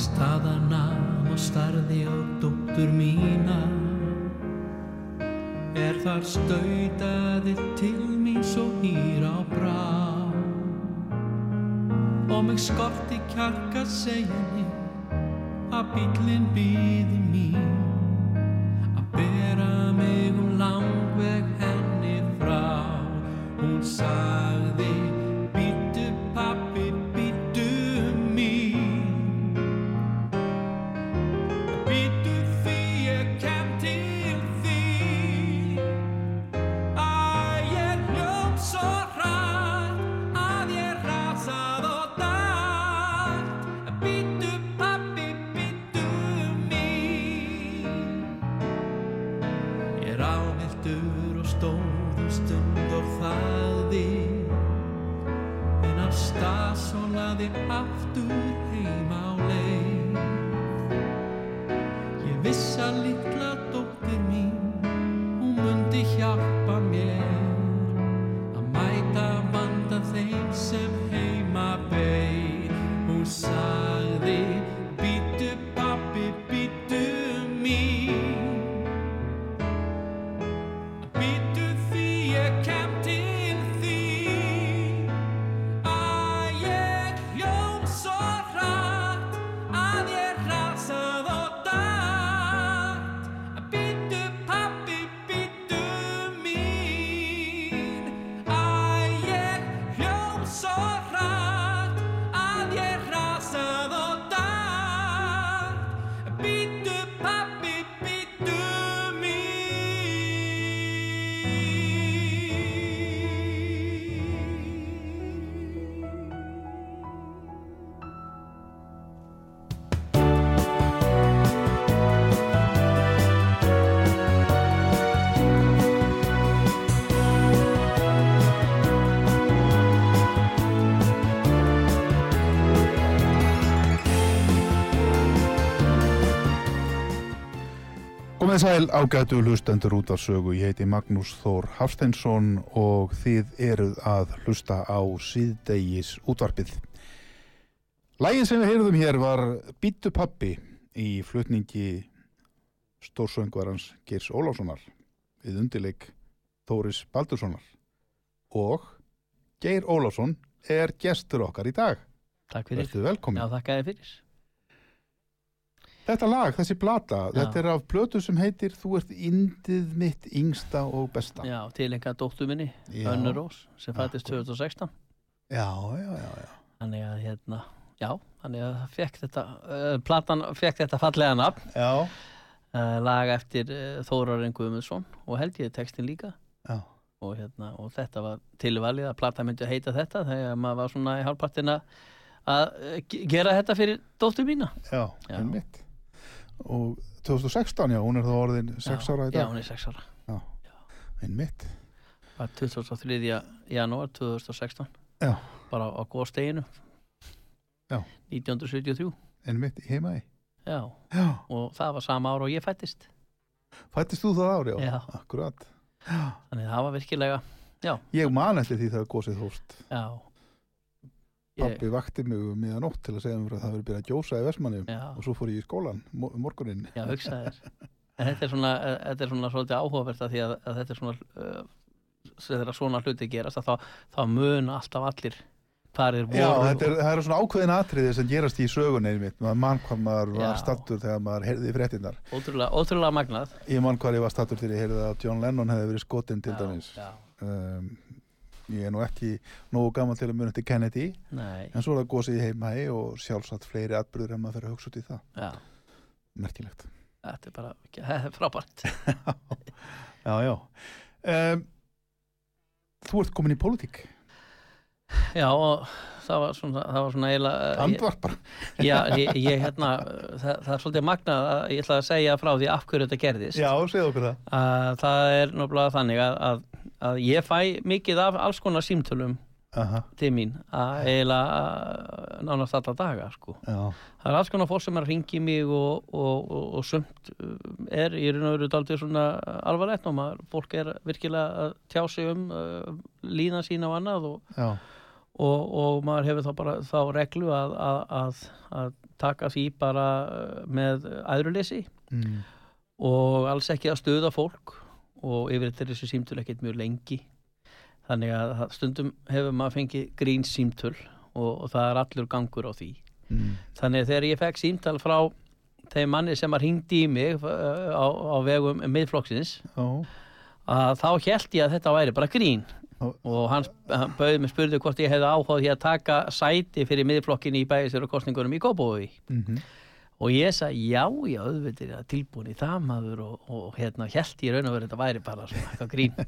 Staðanam og starði á dóttur mína. Er þar stautaði til mín svo hýr á brá Og mig skorti kjarka segjani að bílinn býði mín Komið sæl ágætu hlustendur út af sögu. Ég heiti Magnús Þór Hafsteinsson og þið eruð að hlusta á síðdegis útvarpið. Lægin sem við heyrðum hér var Býttu pappi í flutningi stórsöngvarans Geirs Ólafssonar við undirleik Þóris Baldurssonar og Geir Ólafsson er gestur okkar í dag. Takk fyrir. Vertu velkomin. Já, þakka þér fyrir. Þetta lag, þessi plata, Já. þetta er af plötu sem heitir Þú ert indið mitt yngsta og besta. Já, tilenga dóttu minni, Já. Önnu Rós, sem fættist Akkúrat. 2016. Já, já, já, já. Þannig að, hérna, já, þannig að fekk þetta, uh, platan fekk þetta fallega nafn, Já, uh, lag eftir uh, Þórarinn Guðmundsson og held ég textin líka. já. Og, hérna, og þetta var tilvalið að plata myndi að heita þetta þegar maður var svona í hálfpartina að eh, ge- gera þetta fyrir dóttur mína Já, Já. einmitt og 2016, já, hún er þá orðin 6 ára í Já, dag. hún er 6 ára. Einmitt, var 23. janúar 2016 Já. bara á góðsteginu Já. 1973 einmitt í heimaði já, Já, og það var sama ára og ég fættist fættist þú það ári? Já. Akkurat. Þannig að það var virkilega Ég man eftir því þegar gósið hóst já Pappi vakti mig um miðan nótt til að segja mér að það verið byrjað að gjósa í Vestmannum já, og svo fór ég í skólan mo- um morguninn. Já, hugsaði þér. En þetta er svona, eh, þetta er svona svolítið áhugavert að því að, að þetta er svona uh, þegar svona hluti gerast að þá, þá mun alltaf allir hvað er Já, voru. þetta er, eru svona ákveðin atriði sem gerast í sögunni einmitt, maður mann hvað maður var Já. stattur þegar maður heyrði fréttinnar ótrúlega, ótrúlega magnað. Ég mann hvað ég var stattur þegar ég heyrði að John Lennon hefði verið skotinn til Já, dæmis. já, um, Ég er nú ekki nógu gaman til að muna til Kennedy nei, en svo er það gósið í heimæi og sjálfsagt fleiri atbyrður en maður fyrir að hugsa út í það. Já. Merkilegt. Þetta er bara, þetta er frábært. Já, já. Um, Þú ert komin í pólitík. Já, og það var svona, það var svona eiginlega ég- Andvarpar Já, ég, ég hérna, það, það er svolítið magnað að ég ætla að segja frá því af hverju þetta gerðist. Já, segðu okkur það. Að það er náttúrulega þannig að, að, að ég fæ mikið af alls konar símtölum Aha, til mín að eiginlega nánast alla daga, sko. já, Það er alls konar fólk sem er að ringi mig og, og, og, og sumt uh, er í raun og veru daldið svona alvarlegt og maður, fólk er virkilega að tjá sig um uh, líðan sína og annað og já og, og maður hefur þá bara þá reglu að, að, að, að taka því bara uh, með æðruleysi mm. og alls ekki að stöða fólk og yfir þetta er þessi símtöl ekkert mjög lengi. Þannig að stundum hefur maður fengið grín símtöl og, og það er allur gangur á því. Mm. þannig að þegar ég fekk símtal frá þeim manni sem að ringdi í mig uh, á, á vegum miðflokksins Já, að þá held ég að þetta væri bara grín. Já. og hann, hann bauði mig spurði hvort ég hefði áhuga á því að taka sæti fyrir miðflokkinni í bæðisverðu kostningunum í Kópavogi. Mm og ég sagði já, já, auðvitað er það tilbúin í það maður og, og hérna held ég raun og verið þetta væri bara svona eitthvað grín.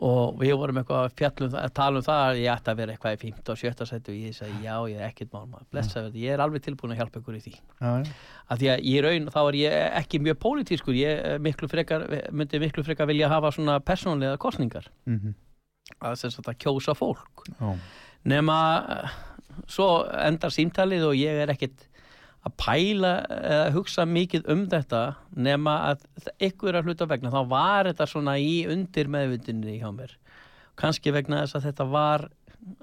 Og við vorum eitthvað að fjallum það, að tala um það að ég ætti að vera eitthvað í 15 og 17 sæti og ég sagði já, ég er ekkert mál maður. Blessa þetta, ég er alveg tilbúin að hjálpa ykkur í því. Að því að í raun þá er ég ekki mjög pólitískur, ég eh, miklu frekar, myndi miklu frekar vilja hafa svona persónlega kostningar Mm að sem sagt að kjósa fólk. Já. nema eh, svo endar símtalið og ég er ekkit að pæla eða hugsa mikið um þetta nema að ykkur að hluta vegna. Þá var þetta svona í undir meðvindinni hjá mér. Kannski vegna þess að þetta var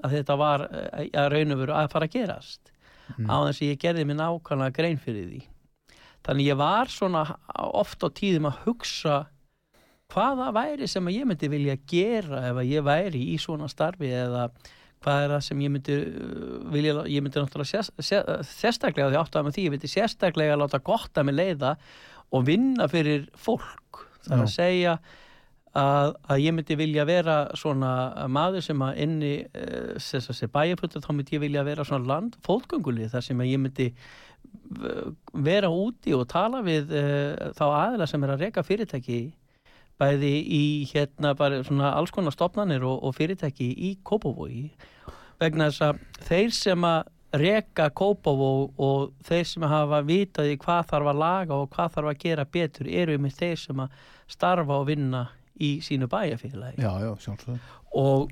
að þetta var eh, að raun og veru að fara að gerast. Mm. á þess að ég gerði mér nákvæmlega grein fyrir því. Þannig ég var svona oft á tíðum að hugsa hvaða væri sem að ég myndi vilja gera ef að ég væri í svona starfi eða hvað er það sem ég myndi uh, vilja, ég myndi náttúrulega sér, sérstaklega því áttaða með því, ég myndi sérstaklega láta gott að mig leiða og vinna fyrir fólk. Það er að segja að, að ég myndi vilja vera svona maður sem að inni uh, sem að sé bæjarputur, þá myndi ég vilja vera svona land fótgöngulið þar sem að ég myndi uh, vera úti og tala við uh, þá aðila sem er að reka fyrirtæki bæði í hérna bara svona alls konar stopnanir og, og fyrirtæki í Kópavogi. Vegna þess að þeir sem að reka Kópavog og þeir sem hafa vitað í hvað þarf að laga og hvað þarf að gera betur eru með þeir sem að starfa og vinna í sínu bæjarfélagi. Já, já, sjálfsögðu. Og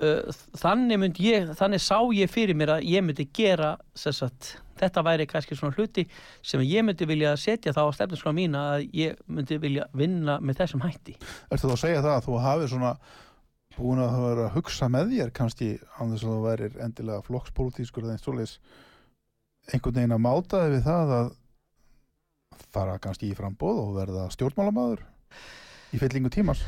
þannig myndi ég þannig sá ég fyrir mér að ég myndi gera sagt, þetta væri kannski svona hluti sem ég myndi vilja setja þá á stefnuskrá mína að ég myndi vilja vinna með þessum hætti. Ertu þá að segja það að þú hafið svona búin að vera að hugsa með þér kannski án þess að þú værir endilega flokkspolítískur eða eins svoleiðis einhvern veginn að máta þig við það að fara kannski í frambóð og verða stjórnmálamaður í fyllingu tímars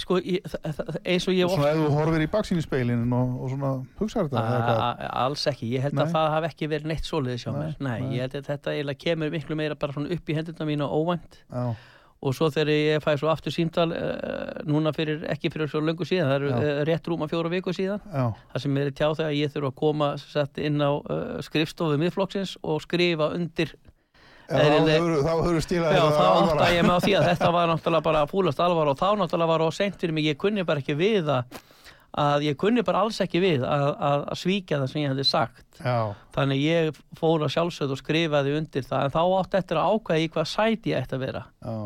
sko, þa- þa- eins og ég svona ef þú horfir í baksýnispeilin og, og svona hugsaður þetta alls ekki, ég held Nei. að það hafi ekki verið neitt svoleiðis hjá Nei, mér. Nei, nei. ég held að þetta eiginlega kemur miklu meira bara svona upp í hendurna mína óvænt. Já, og svo þegar ég fæ svo aftur símtal uh, núna fyrir, ekki fyrir svo löngu síðan það eru Já. uh, rétt rúma fjóra viku síðan. Já, það sem er tjá þegar ég þurfa að koma sett inn á uh, skrifstofu miðflokksins og skrifa undir þá Eðlileg- hefur þá hefur stílað Já, þér þá átta ég mig á því að þetta var náttúrulega bara fúlast alvar og þá náttúrulega var á seint fyrir mig, ég kunni bara ekki við að, að ég kunni bara alls ekki við að, að, svíkja það sem ég hefði sagt. Já, þannig ég fór að sjálfsögð og skrifaði undir það. En þá átti eftir að ákveða í hvað sæti ég ætti að vera. Já,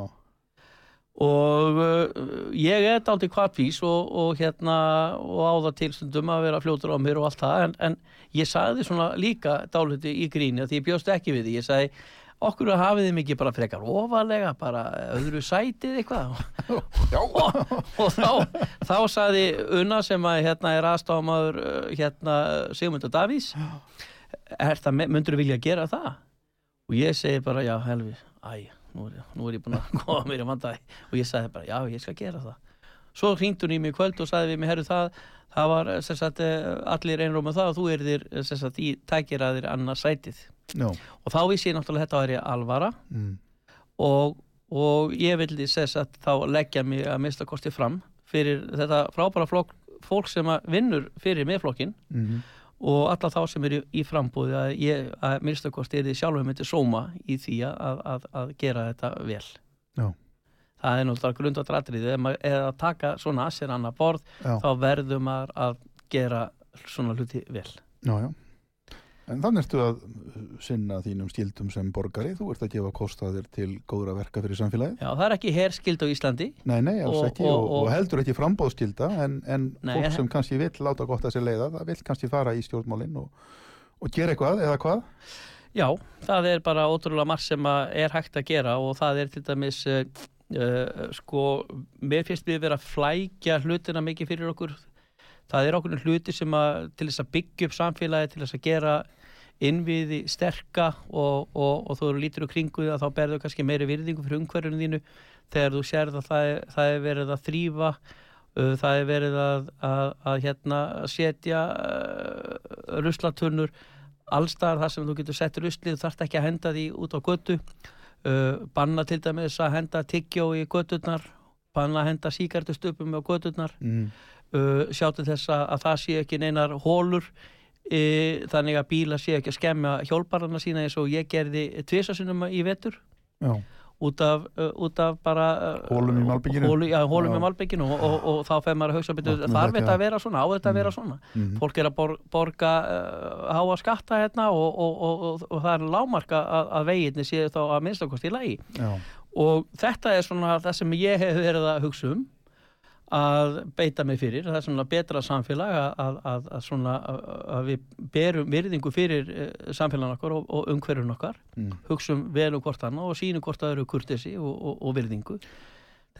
og uh, ég er dálítið kvartvís og, og hérna og á það tilstundum að vera fljótur á mér og allt það. En, en ég sagði svona líka dálítið í gríni að því ég bjóst ekki við því. Ég sagði okkur hafið þið mikið bara frekar ofalega bara öðru sætið eitthvað. Og, og þá, þá sagði Unna sem að hérna er aðstofamaður uh, hérna Sigmundur Davís er það, myndur þú vilja gera það? og ég segi bara já helvi, æ, nú er, nú er ég búin að koma mér í vandæði og ég sagði bara já, ég skal gera það svo hringdi hún í mig kvöld og sagði við mig, herru það það var sem sagt eh, allir einróma það og þú er þér sem sagt í tækir að þér annað sætið. Já, og þá vissi ég náttúrulega þetta væri alvara. Mm, og, og ég vildi að þá leggja mig að mista kosti fram fyrir þetta frábæra flokk, fólk sem vinnur fyrir miðflokkin mm, og alla þá sem eru í frambúði að ég að mista kosti er því sjálfur myndi sóma í því að, að, að gera þetta vel. Já. Það er náttúrulega grundvatratriði eða að taka svona að sér annað borð já, þá verður maður að gera svona hluti vel já, já. En þannig ertu að uh, sinna þínum skildum sem borgari, þú ert að gefa kostaðir til góðra verka fyrir samfélagið. Já, það er ekki herskild á Íslandi Nei, nei, alls Og- ekki og, og- og, heldur ekki frambóðskilda en, en Nei, fólk sem kannski vill láta gott að sér leiða, það vill kannski fara í stjórnmálinn og, og gera eitthvað eða hvað? Já, það er bara ótrúlega margt sem er hægt að gera og það er til dæmis uh, sko, mér finnst við vera að flækja hlutina mikið fyrir okkur. Það er okkur hluti sem að til þess að byggja upp samfélagi, til þess að gera innviði sterka og, og, og þú eru lítur úr kringu því að þá berðu kannski meiri virðingu fyrir umhverjunum þínu. Þegar þú sérð að það er, það er verið að þrýfa uh, það er verið að, að, að hérna setja uh, ruslatunnur. Allstaðar þar sem þú getur sett ruslið þú þarft ekki að henda því út á götu uh, banna til dæmis að henda tyggjó í göturnar banna að henda síkartustöpum á göturnar. Mm. uh, sjá til þess að, að það sé ekki neinar hólur e, þannig að bíla sé ekki að skemma hjólbarana sína eins og ég gerði tvisasunum í vetur. Já, út af, uh, út af bara uh, Holum í malbikinu? hólu, já, hólum í malbygginu og, og, og þá fer maður að hugsa betur, þarf þetta. að vera svona, á þetta að vera svona? Mm. fólk er að bor, borga uh, háa skatta hérna og, og, og, og, og það er lámarka að, að veginni séu þá að minnstakost í lagi. Já, og þetta er svona það sem ég hef verið að hugsa um að beita mig fyrir það er svona betra samfélag að, að, að, svona, að- við berum virðingu fyrir uh, samfélagin okkar og, og umhverjun okkar mm. hugsum vel um hvort annað og sínum hvort það eru kurtesi og, og, og virðingu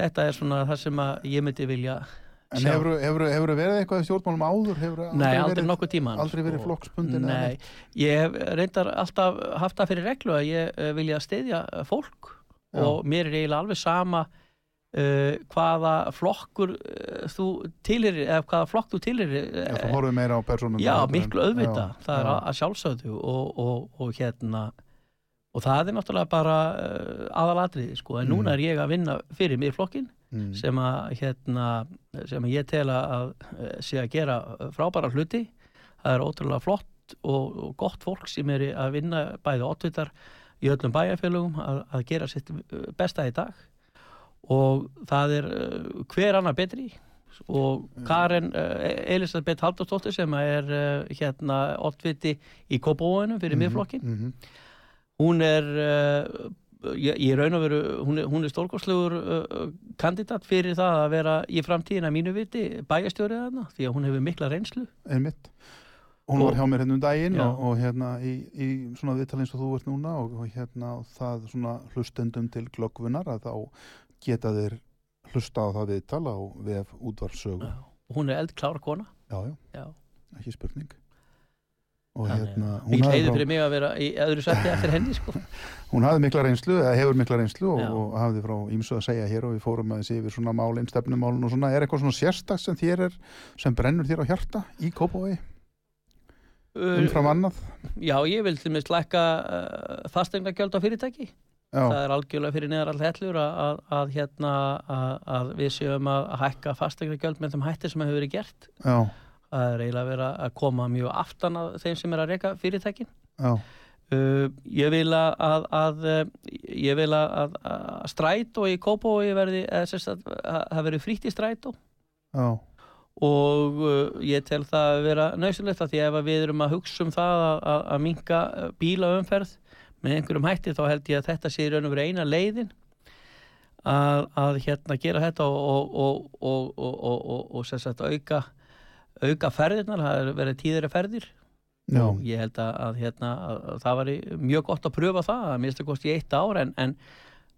þetta er svona það sem ég myndi vilja En hefur, hefur verið eitthvað í stjórnmálum áður? Hefur Nei, aldrei verið, nokkuð tíma aldrei verið flokksbundin eða Nei, ég hef reyndar alltaf haft það fyrir reglu að ég uh, vilja steyðja fólk Já. og mér er eiginlega alveg sama uh, hvaða flokkur uh, þú tilherir eða hvaða flokk þú tilherir Já, þú horfið meira á personum Já, miklu auðvita, það er að, sjálfsögðu og, og, og hérna og það er náttúrulega bara uh, aðalatriði sko, en Mm. núna er ég að vinna fyrir mér flokkin mm. sem að hérna, sem að ég tel að eh, sé að gera frábæra hluti. Það er ótrúlega flott og, og gott fólk sem er að vinna bæði oddvitar í öllum bæjarfélögum að, að gera sitt eh, besta í dag og það er eh, hver annar betri? Og Karen uh, Elisabeth Halldóttir sem er uh, hérna oddviti í Kópavóinu fyrir Mhm, miðflokkin mhm. hún er ég, raun og veru, hún er, er stórkostlegur uh, kandidat fyrir það að vera í framtíðina mínu viti bæjastjórið þarna því að hún hefur mikla reynslu. Einmitt. Hún Og- var hjá mér hérna um daginn Já. og, og hérna í, í svona viðtal eins og þú ert núna og, og hérna það svona hlustendum til glöggvunar að þá geta þeir hlusta á það viðtal á vef útvarsögu já, og hún er eldklára kona. Já, Já. ekki spurning. Og Þannig hérna að heiður þá, fyrir mig að vera í öðru sætti eftir henni sko. hún hafði mikla reynslu eða hefur mikla reynslu og, Já. og hafði frá ímsu að segja hér og við fórum aðeins yfir svona málin, stefnumálin og svona. Er eitthvað svona sérstaks sem þér er sem brennur þér á hjarta í Kópavogi? Umfram annað? Já, ég vil til með slækka uh, fastegnagjöld á fyrirtæki það já, er algjörlega fyrir neðar all hellur að, að, að, hérna, að, að við séum að hækka fastegnagjöld með þeim hætti sem hefur verið gert. Já, það er eiginlega verið að koma mjög aftan að þeim sem er að reyka fyrirtækin. Uh, ég vil að, ég vil að, að strætó í að það verði frítt í strætó. Já, og uh, ég tel það að vera nöðsilegt að því ef að við erum að hugsa um það að, minka bílaumferð með einhverjum hætti þá held ég að þetta sé í raun og veru eina leiðin að, að hérna gera þetta og, og, og, og sagt auka auka ferðirnar, það er verið tíðri ferðir Já. og ég held að, að, hérna, að það var mjög gott að pröfa það að minnst að kosti eitt ár en, en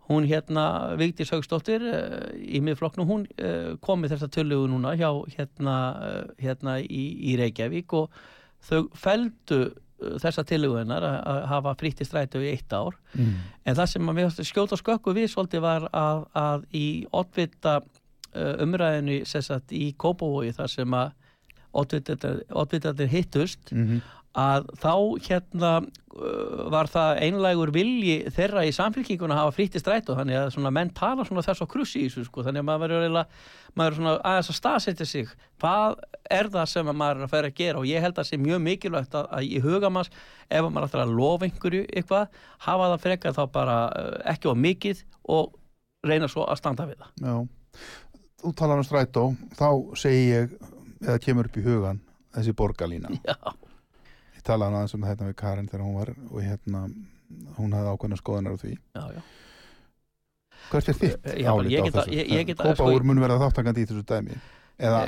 hún hérna, Vigdís Haugstóttir uh, í miðflokknu, hún uh, kom með þessa tölugu núna hjá hérna, uh, hérna í, í Reykjavík og þau feldu þessa tilugunar að hafa fríti strætu í eitt ár mm. en það sem við skjóta skökku við svolítið var að, að í oddvita umræðinu sagt, í Kópavói þar sem að oddvitaðir hittust mm -hmm að þá hérna uh, var það einlægur vilji þeirra í samfélkinguna að hafa fríti strætu þannig að svona menn tala svona þess á krussi sko þannig að maður verður maður svona aðeins að staðsetja sig. Hvað er það sem maður er að færa að gera? Og ég held að það sé mjög mikilvægt að, að í hugamans ef maður ætlar að lofa einhverju eitthvað hafa það frekar þá bara uh, ekki á mikið og reyna svo að standa við það. Já, þú talar um strætu þá segi ég eða kemur upp í hugan þessi borgarlína. Já talaði aðeins um þetta við Karin þegar hún var og hérna hún hafði ákveðna skoðanar á því. Já, já. Hvert er þitt álit á þessu? Kópáur sko, mun verða þáttakandi í þessu dæmi? Eða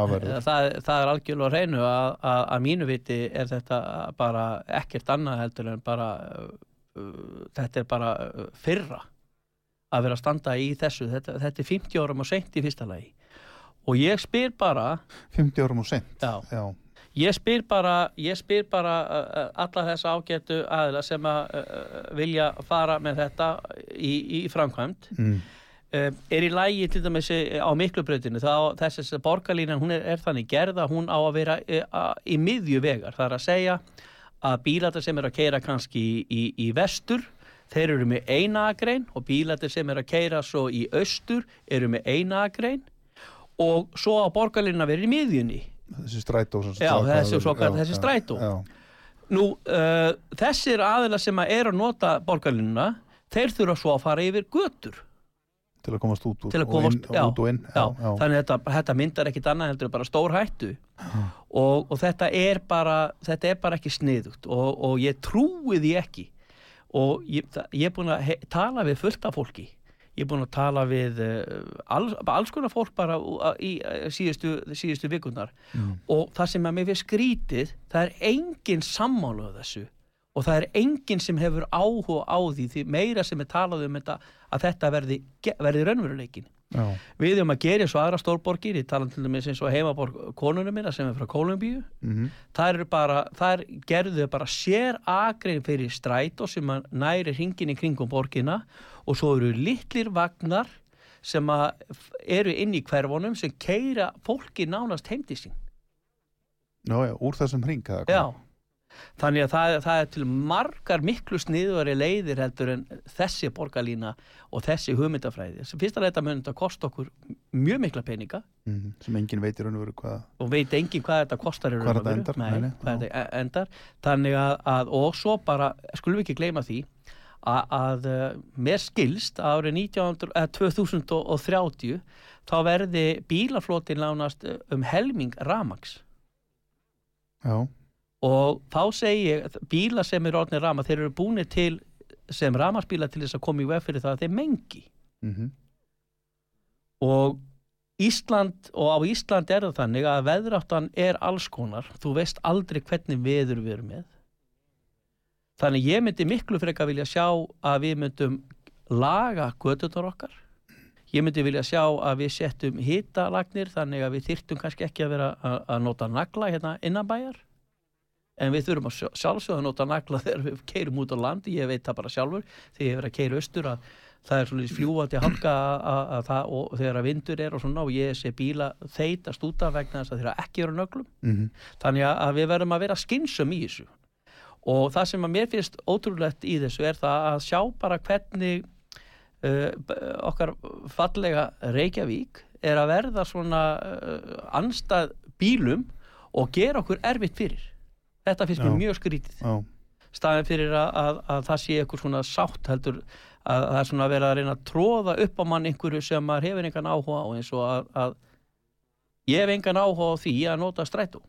aðverður Það er algjörlega reynu að, að, að mínu viti er þetta bara ekkert annað heldur en bara uh, þetta er bara uh, fyrra að vera að standa í þessu. Þetta, þetta er 50 árum og sent í fyrsta lagi. Og ég spyr bara 50 árum og sent? Já, já Ég spyr bara, ég spyr bara uh, alla þessa ágætu aðila sem að uh, vilja fara með þetta í, í framkvæmt. Mm. Uh, er í lægi til dæmis á miklubröðinu þá þessi borgarlínan hún er, er þannig gerða hún á að vera uh, í miðju vegar. Það er að segja að bílatar sem er að keira kannski í, í, í vestur þeir eru með eina agrein og bílatar sem er að keira svo í austur eru með eina agrein og svo á borgarlínan að vera í miðjunni þessi strætó já, þessi, já, þessi strætó. já, nú uh, þessir aðila sem að er að nota borgarlinuna þeir þurfa svo að fara yfir götur. Til að komast út, út, komast, og, inn, út og inn þannig að þetta, þetta myndar ekkit annað heldur bara stór hættu. Og, og þetta er bara þetta er bara ekki sniðugt og, og ég trúi því ekki. Og ég, ég er búin að tala við fullt af fólki ég er búin að tala við uh, alls, alls konar fólk bara í uh, síðustu, síðustu vikunar mm. og það sem að mér finnst skrítið það er engin sammálu af þessu. Og það er engin sem hefur áhuga á því því meira sem er talað um þetta að þetta verði, verði raunveruleikin Já. við erum að gera svo aðra stórborgir ég tala til dæmis eins og heimaborg konunum minna sem er frá Kolumbíu mm -hmm. það er bara, það er gerðuð bara sér agrein fyrir stræt og sem næri hringin í kringum borgina og svo eru litlir vagnar sem eru inn í hverfonum sem keira fólki nánast heimdi sín Já, já, úr þessum hring Já, þannig að það, það er til margar miklu sniðuari leiðir heldur en þessi borgarlína og þessi hugmyndafræði. Fyrst að þetta mun þetta kosta okkur mjög mikla peninga. Mm -hmm. sem engin veitir hvað og veit engin hvað þetta kostar hvað þetta endar, Nei, hvað þetta endar. þannig að, að og svo bara skulum við ekki gleyma því að, að eh, mér skilst árið 19, eh, 2030 þá verði bílaflótin lánast um helming ramags Já og þá segi ég bíla sem eru orðinir rama þeir eru búinir til sem ramarsbíla til þess að koma í veg fyrir það að þeir mengi mm -hmm. og Ísland og á Ísland er það þannig að veðráttan er alls konar þú veist aldrei hvernig veður við erum með Þannig ég myndi miklu frekar vilja sjá að við myndum laga gödunar okkar. Ég myndi vilja sjá að við settum hýtalagnir þannig að við þyrtum kannski ekki að vera að, nota nagla hérna innanbæjar. En við þurfum að sjálfsögða nota nagla þegar við keirum út á landi. Ég veit það bara sjálfur þegar ég verið að keira austur að það er svona fljúandi halka að það og þegar að vindur er og svona og ég sé bíla þeitast út af vegna þess að þeirra ekki eru nöglum. Mm -hmm. Þannig að við verðum að vera skynsum í þessu og það sem að mér finnst ótrúlegt í þessu er það að sjá bara hvernig uh, okkar fallega Reykjavík er að verða svona uh, anstað bílum og gera okkur erfitt fyrir þetta finnst mér mjög skrítið. Já. staðin fyrir að, að, að það sé eitthvað svona sátt heldur að það er svona að vera að reyna að tróða upp á mann einhverju sem maður hefur einhvern áhuga á eins og að, að ég hef engan áhuga á því að nota strætó.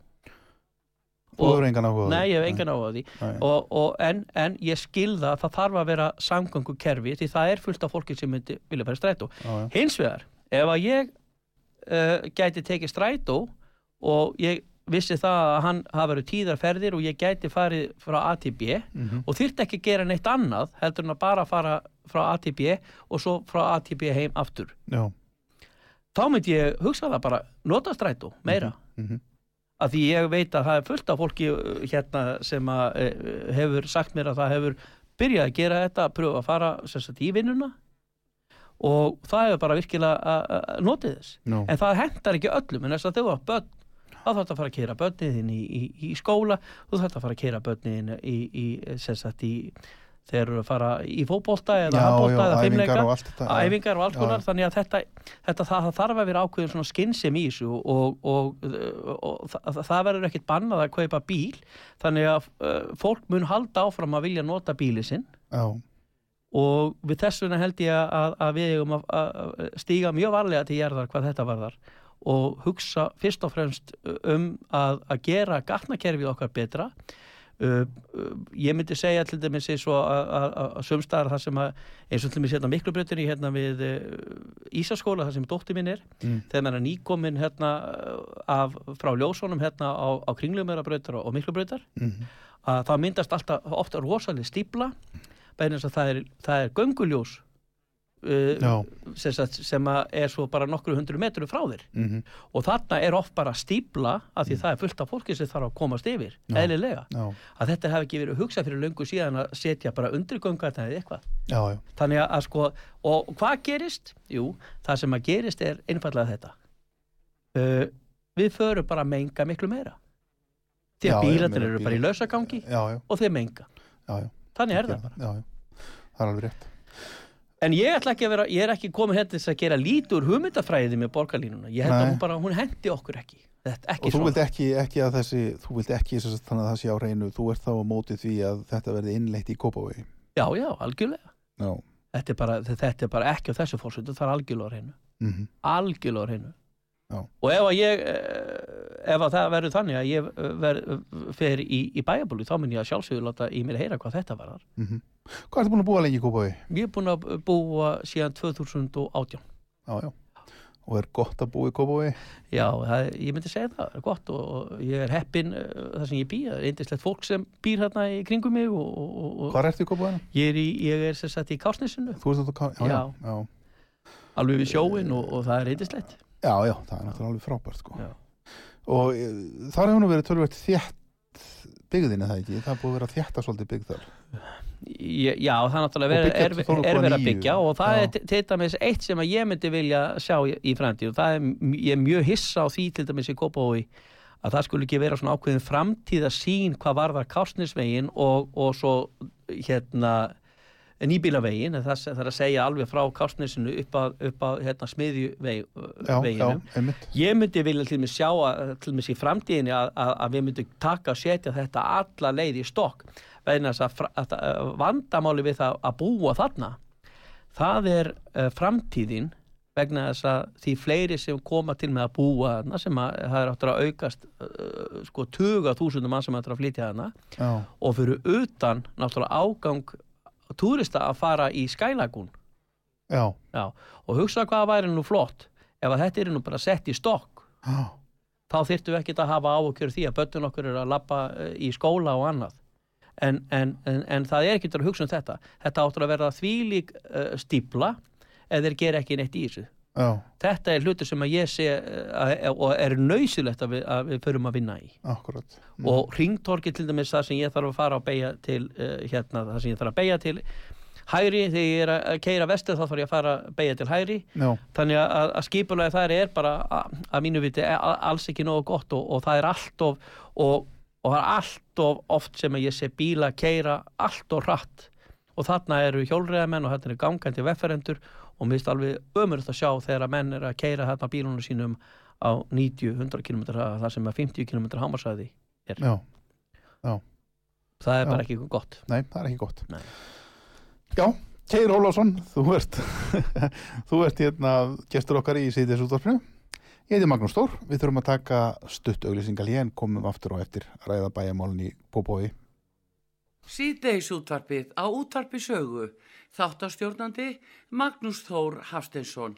Þú hefur engan áhuga á því? Nei, ég hef engan áhuga á því. Og, og, en, en ég skil það að það þarf að vera samgöngu kerfi því það er fullt af fólki sem myndi vilja í strætó. Hins vegar, ef að ég uh, gæti tekið strætó og ég vissi það að hann hafa verið tíðarferðir og ég gæti farið frá A til B Mhm. og þyrfti ekki að gera neitt annað heldur en að bara fara frá A til B og svo frá A til B heim aftur Já. þá myndi ég hugsa það bara nota strætó meira Mhm. að því ég veit að það er fullt af fólki uh, hérna sem að uh, hefur sagt mér að það hefur byrjað að gera þetta, pröfa að fara sagt, í vinnuna og það hefur bara virkilega að- að notið þess Nú. en það hendar ekki öllum en þess að þau var börn þá þarf að fara að keira börniðin í, í, í skóla þú þarf að fara að keira börniðin í, í, sem sagt, í þeir eru að fara í fótbolta eða já, eða fimmleika allt þetta, æfingar og alls Já, konar já. þannig að þetta, þetta það, það þarf að vera ákveðin svona skinnsem í þessu og, og, og, og það, verður ekkit bannað að kaupa bíl þannig að uh, fólk mun halda áfram að vilja nota bíli sinn Já. og við þess vegna held ég að, að við eigum að, að stíga mjög varlega til jarðar hvað þetta varðar og hugsa fyrst og fremst um að, að gera gatnakerfið okkar betra Uh, uh, ég myndi segja til dæmis eins og að- að að sumstaðar það sem að eins og til dæmis hérna miklubrötunni hérna við uh, Ísaskóla þar sem dóttir minn er Mm. þegar maður er nýkomin hérna af, frá ljósónum hérna á, á kringlumerabrautar og miklubrautar Mhm. að það myndast alltaf ofta rosalega stípla bæðin þess að það er, það er gönguljós uh, sem, sagt, sem er svo bara nokkru hundru metru frá þér Mhm. og þarna er oft bara stípla af því það er fullt af fólki sem þarf að komast yfir Mm. Já. eðlilega, Já. að þetta hefði ekki verið hugsað fyrir löngu síðan að setja bara undir göngarna eða eitthvað Já, þannig að, sko, og hvað gerist? Jú, það sem að gerist er einfallega þetta uh, við förum bara að menga miklu meira því að meira eru bara í lausagangi og þeir menga Já, já. þannig er það bara. Það er alveg rétt. En ég ætla ekki að vera, ég er ekki komin hérna þess að gera lítur hugmyndafræði með borgarlínuna. Ég held að hún bara, hún hendi okkur ekki. Þetta ekki Og þú vilt ekki, ekki að þessi, þú vilt ekki þannig að það sé á reynu, þú ert þá á móti því að þetta verði innleitt í Kópavogi. já, já, algjörlega. Já. þetta er bara, þetta er bara ekki á þessu fórsöndu það er algjörlega á hreinu. Mm algjörlega á hreinu Já. og ef að ég eh, ef að það verður þannig að ég eh, ver, fer í, í bæjabúli þá mun ég að sjálfsögur láta í mér heyra hvað þetta var -hmm. Hvað ertu búin að búa lengi í Kópavogi? ég er búin að búa síðan 2018 Já, já. Og er gott að búa í Kópavogi? já, það, ég myndi segja það, er gott og, og ég er heppin uh, þar sem ég bý það er eindislegt fólk sem býr hérna í kringum mig og, og, og Hvað ertu í Kópavoginu? ég er, í, ég er sem sagt í Kásnesinu Þú ert út á Ká... Já, já. Já. Já. alveg við sjóin og, og það er eindislegt Já, já, það er náttúrulega alveg frábært sko. Og e, þar hefur nú verið tölvöld þétt byggðin það ekki, það er búið að vera þétta svolítið byggð þar. Já, það er náttúrulega verið- byggja er, til 12 er að byggja og það Já. er til- dæmis eitt sem að ég myndi vilja sjá í, í framtíð og það er, ég er mjög hissa á því til dæmis í Kópavói að það skulle ekki vera svona ákveðin framtíða sín hvað varðar Kársnesvegin og, og svo hérna nýbílavegin, það, það er að segja alveg frá Kársnesinu upp að, upp að hérna, einmitt. Ég myndi vilja til mig sjá að, til mig í framtíðinni að, að, að við myndum taka og setja þetta alla leið í stokk vegna þess að vandamáli við það að búa þarna það er uh, framtíðin vegna þess að því fleiri sem koma til með að búa þarna sem að það er áttur að aukast uh, sko tuga þúsundum mann sem áttur að flytja þarna Já, og fyrir utan náttúrulega ágang túrista að fara í skælagún já, Já, og hugsa hvað væri nú flott. Ef að þetta er nú bara sett í stokk já, þá þyrftum við ekkert að hafa áhugjör því að börnun okkur eru að lappa eh, í skóla og annað. En, en, en, en það er ekkert að hugsa um þetta. Þetta áttur að verða þvílík uh, stípla eða þeir gera ekki neitt í þessu já, þetta er hlutur sem að ég sé uh, og er nöysilegt að að við förum að vinna í. Akkurat. Mm. og ringtorki til dæmis það sem ég þarf að fara að beigja til uh, hérna, það sem ég þarf að beigja til hægri, þegar ég er að keira vestu þá þarf ég að fara að beigja til hægri. Já, þannig að, að skipulega þar er bara að, að mínu viti alls ekki nógu gott og, og það er allt of og, og það er allt of oft sem að ég sé bíla keira allt of hratt. Og þarna eru hjólreiðamenn og þarna eru gangandi vefferendur og mér finnst alveg ömurðt að sjá þegar að menn eru að keira þarna bílunum sínum á 90-100 km þar sem að 50 km hámarsæði já, það er Já. bara ekki gott nei, það er ekki gott. Nei. Já, Keir Ólafsson, þú ert, þú ert hérna gestur okkar í síðis útvarpinu. Ég heiti Magnús Stór, við þurfum að taka stutt auglýsingal hér en komum aftur og eftir ræða bæjamálun í Bóbói. Síðdeis útvarpið á útvarpi sögu. Þáttastjórnandi Magnús Þór Hafsteinsson.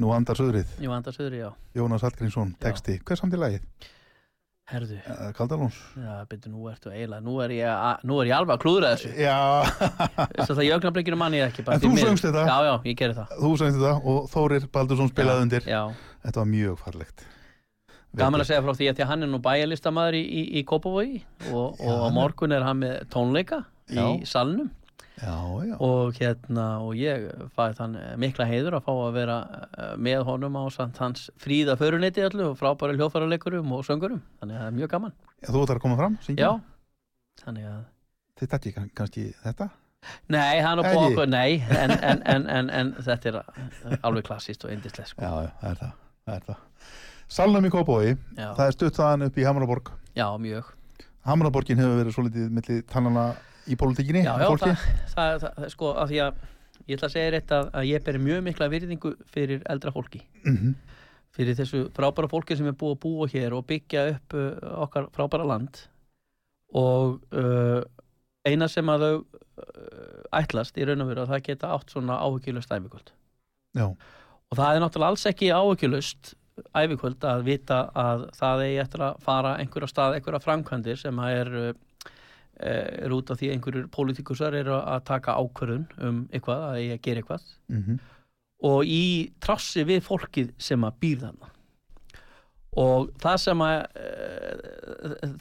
Nú andar söðrið, Ég vanda söður, já. Jónas Hallgrímsson, texti. Hver samt í lagið? Herðu, Uh, Kaldalóns? já, byrju, nú ertu eiginlega, nú er ég, a- nú er ég alveg að klúðra þessu. Já, Þess að það jögnablikinu manni ég ekki. En þú söngst þetta? Já, já, ég gerði það. þú sagði þetta og Þórir Baldursson spilaði undir. Já, Þetta var mjög farlegt. gaman að segja frá því að því að hann er nú bæjarlistamæður í, í, í Kópavogi og, og er- morgun er hann með tónleika í salnum Já, já. og hérna og ég fæði þann mikla heiður að fá að vera eh, með honum á hans fríða föruneyti allu og frábæri hljóðfæraleikurum og söngurum þannig að það er mjög gaman Já, Þú ætlar að koma fram, syngja? Já, þannig að Þið tætti kann- kannski þetta? Nei, hann er Ekki? búið okkur, nei en, en, en, en, en þetta er eh, alveg klassist og indislegt sko. Já, það er það. það, er það. Salnum í Kópói, það er stutt þaðan upp í Hamraborg. já, mjög Hamraborgin hefur verið svolítið milli tannana í pólitíkinni, Já, já, það, það, það, sko, að því að ég ætla að segja rétt að, að ég ber mjög mikla virðingu fyrir eldra fólki. Mhm. fyrir þessu frábæra fólki sem er búið að búa hér og byggja upp uh, okkar frábæra land. Og uh, eina sem að þau uh, ætlast í raun og veru að það geta átt svona áhugjulegst æfikvöld Já, og það er náttúrulega alls ekki áhugjulegst æfikvöld að vita að það eigi eftir að fara einhverja stað, einhverja framkvæmdir sem að er uh, er út af því einhverjur pólitíkusar eru að taka ákvörðun um eitthvað, að ég að gera eitthvað. Mm og í trassi við fólkið sem að býr þarna. Og það sem að e,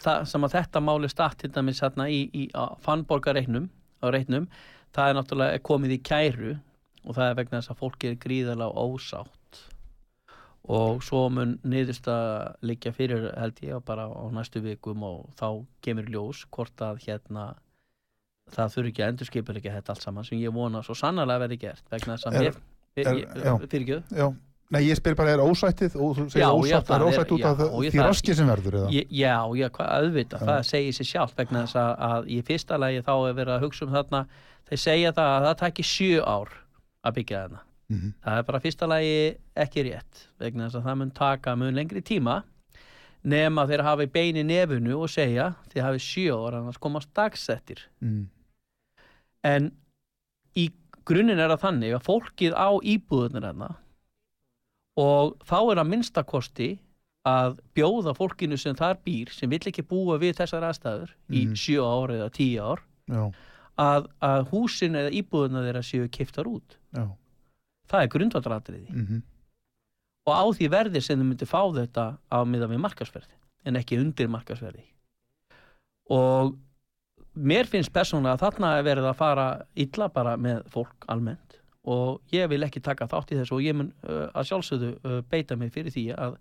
það sem að þetta máli statt til dæmis hérna í, í reiknum, það er náttúrulega komið í kæru og það er vegna þess að fólki er gríðarlega ósátt og svo mun niðurst að liggja fyrir held ég bara á næstu vikum og þá kemur ljós hvort að hérna það þurfi ekki að endurskipur ekki þetta allt saman sem ég vona svo sannarlega verði gert vegna þess að mér já. fyrir ekki Já, nei, ég spyr bara, er ósættið og þú segir það er ósætt út af því það- raski sem verður eða? Já, já, auðvitað, það segir sér sjálf vegna þess að, að í fyrsta lagi þá er verið að hugsa um þarna, þeir segja það að það taki sjö ár að byggja þarna. Mhm. Það er bara fyrsta lagi ekki rétt vegna þess að það mun taka mun lengri tíma nema þeir hafi bein í nefunu og segja þeir hafi sjö ár annars komast dagsettir. Mm. En í grunninn er það þannig að fólkið á íbúðunir hérna og þá er að minnstakosti að bjóða fólkinu sem þar býr sem vill ekki búa við þessar aðstæður í Mhm. sjö ár eða tíu ár Já, að, að húsin eða íbúðuna þeirra séu kiftar út. já, Það er grundvallatriði mhm, og á því verði sem þau myndi fá þetta á miða við markasverði en ekki undir markasverði og mér finnst persónulega að þarna er verið að fara illa bara með fólk almennt. Og ég vil ekki taka þátt í þessu og ég mun uh, að sjálfsögðu uh, beita mig fyrir því að,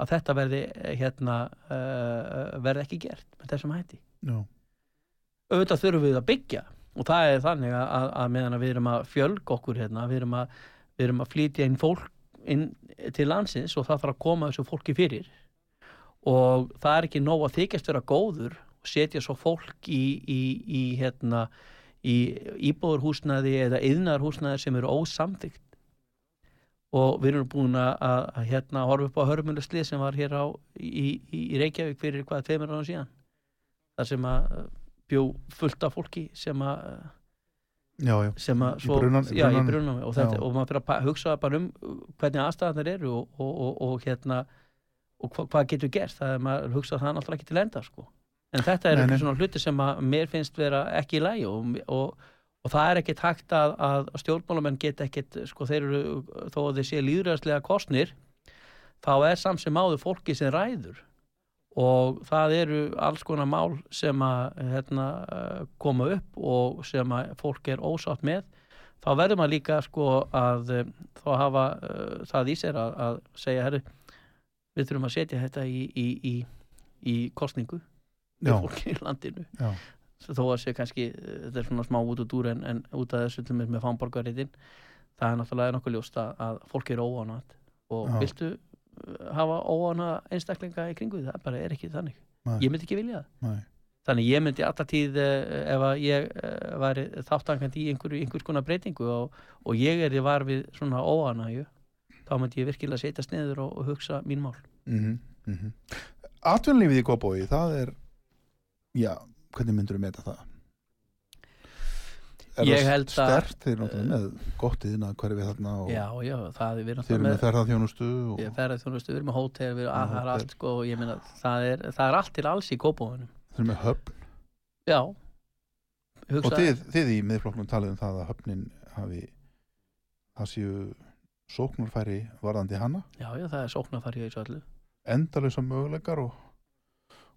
að þetta verði eh, hérna uh, verði ekki gert með þessum hætti. Já, auðvitað þurfum við að byggja. Og það er þannig að, að, að meðan við erum að fjölg okkur hérna, við erum að, við erum að flytja inn fólk inn til landsins og það þarf að koma þessu fólki fyrir. Og það er ekki nóg að þykjast vera góður og setja svo fólk í, í, í hérna í íbúðurhúsnaði eða yðnarhúsnaði sem eru ósamþygt og við erum búin að, að, að hérna horfa upp á hörmuleslið sem var hér á í, Reykjavík fyrir hvað tveimur ára síðan. Þar sem að bjó fullt af fólki sem að já, já. sem að Í svo, brunnan- já, í brunnan- brunnan og, þetta, og maður fyrir að hugsa bara um hvernig aðstæðanar eru og, og, og, og hérna og hva, hvað getur gert, það er maður hugsa það náttúrulega ekki til enda sko. en þetta er einhver svona hluti sem að mér finnst vera ekki í lægi og, og, og það er ekki takt að, að stjórnmálamenn get ekkit sko, þeir eru, þó að þeir sé líðræðslega kostnir þá er samt sem áður fólki sem ræður og það eru alls konar mál sem að hérna, koma upp og sem að fólk er ósátt með þá verður maður líka sko að eh, þá hafa uh, það í sér að, að segja herri, við þurfum að setja þetta í, í, í, í kostningu með fólki í landinu Já. þó að sé kannski, eh, þetta er svona smá út út úr en, en út af þessu með fánborgaritin það er náttúrulega nokkuð ljóst að, að fólk er óánat og Já. viltu hafa óána einstaklinga í kringu það bara er ekki þannig Nei. ég myndi ekki vilja það Nei. Þannig ég myndi alltaf tíð eh, ef að ég eh, væri þáttangandi í einhverju, einhvers konar breytingu og, og ég er í var við svona óanægju þá myndi ég virkilega setjast niður og, og hugsa mín mál. Mm -hmm. Atvinnlífið í Kópói, það er já, hvernig myndur þú meta það? Er Ég það held að- stert, þeir náttúrulega með gott yðna hverfi þarna og Já, já, það við þeir eru með með, ferðarþjónustu og, með ferðið þjónustu, við erum með hótel, við, að, það er hótel. allt sko, og ég meina, það er, það er allt til alls í kópóðunum. þeir eru með höfn Já. og Hugsa, þið, þið í miðflokknum talið um það að höfnin hafi það séu sóknarfæri varðandi hana Já, já, það er sóknarfari í þessu öllu. endalösa möguleikar og,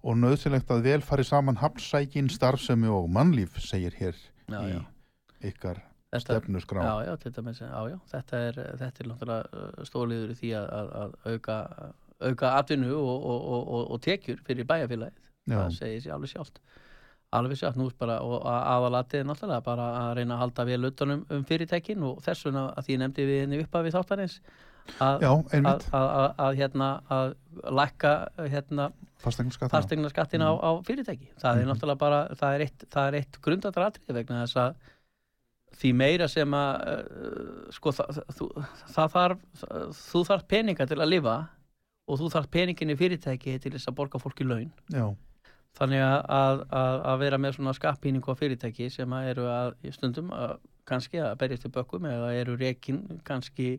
og nöðsilegt að vel fari saman hafnsækin, starfsemi og mannlíf segir hér Já, í já. Ykkar stefnusgrá já, já, já, já, þetta er, þetta er náttúrulega stóliður í því að, að, að auka, auka atvinnu og, og, og, og, tekjur fyrir bæjarfélagið. Það segir sér alveg sjálft. Alveg sjálft, nú bara, og aðalatið er náttúrulega bara að reyna að halda vel utanum um fyrirtækin og þess vegna að því nefndi við henni upp að við þáttarins að, Já, að, að, að, hérna, að lækka hérna, fastegnaskatt fastegna skattin á, á fyrirtæki. Það er Mhm. náttúrulega bara, það er eitt, eitt grundatratrið vegna þess að því meira sem að uh, sko það, það þarf þú þarf peninga til að lifa og þú þarf peningin í fyrirtæki til þess að borga fólki laun. Já, þannig að, að, að, vera með svona skappíningu á fyrirtæki sem að eru að í stundum að, kannski að berjast til bökkum eða eru rekin kannski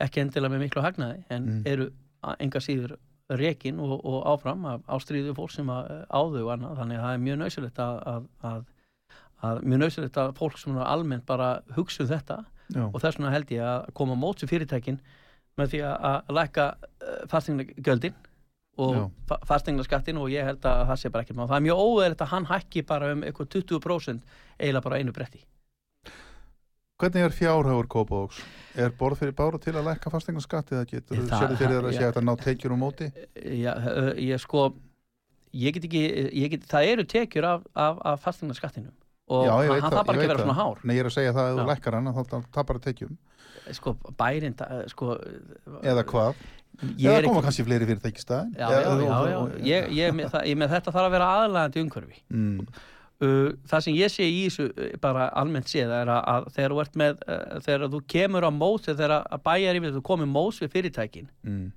ekki endilega með miklu hagnaði en Mm. eru enga síður rekin og, og áfram af ástríðu fólk sem að, á þau og annað, þannig að það er mjög nöðsilegt að, að, mjög nöðsilegt að fólk sem er almennt bara hugsa um þetta Já, og þess vegna held ég að koma á móts við fyrirtækin með því að, að lækka fastingagjöldin og Já. fastingnaskattin og ég held að það sé bara ekki má. Það er mjög óverið að hann hækki bara um eitthvað 20% eiginlega bara einu bretti. Hvernig er fjárhagur Kópavóks? Er borð fyrir báru til að lækka fastegnaskatt eða getur þú Það- sérðu fyrir þér að hægt að ná tekjur um móti? Já, ö, ég sko, ég get ekki, ég get, það eru tekjur af, af, af fastingnaskattinum og Já, hann þarf bara ekki að vera svona hár. Nei, ég er að segja það að þú lækkar hann þá tapar það tekjum. Sko, bærin, það- sko, Eða hvað? Eða koma ekki, kannski fleiri fyrirtæki í staðinn? já, já, já, já, ég, ég, með, það, ég með þetta þarf að vera aðlægandi umhverfi. Mm, Uh, það sem ég sé í þessu uh, bara almennt séð er að, að þegar þú ert með þegar þú kemur á mós þegar að bæjar yfir þú komið mós við fyrirtækin mm,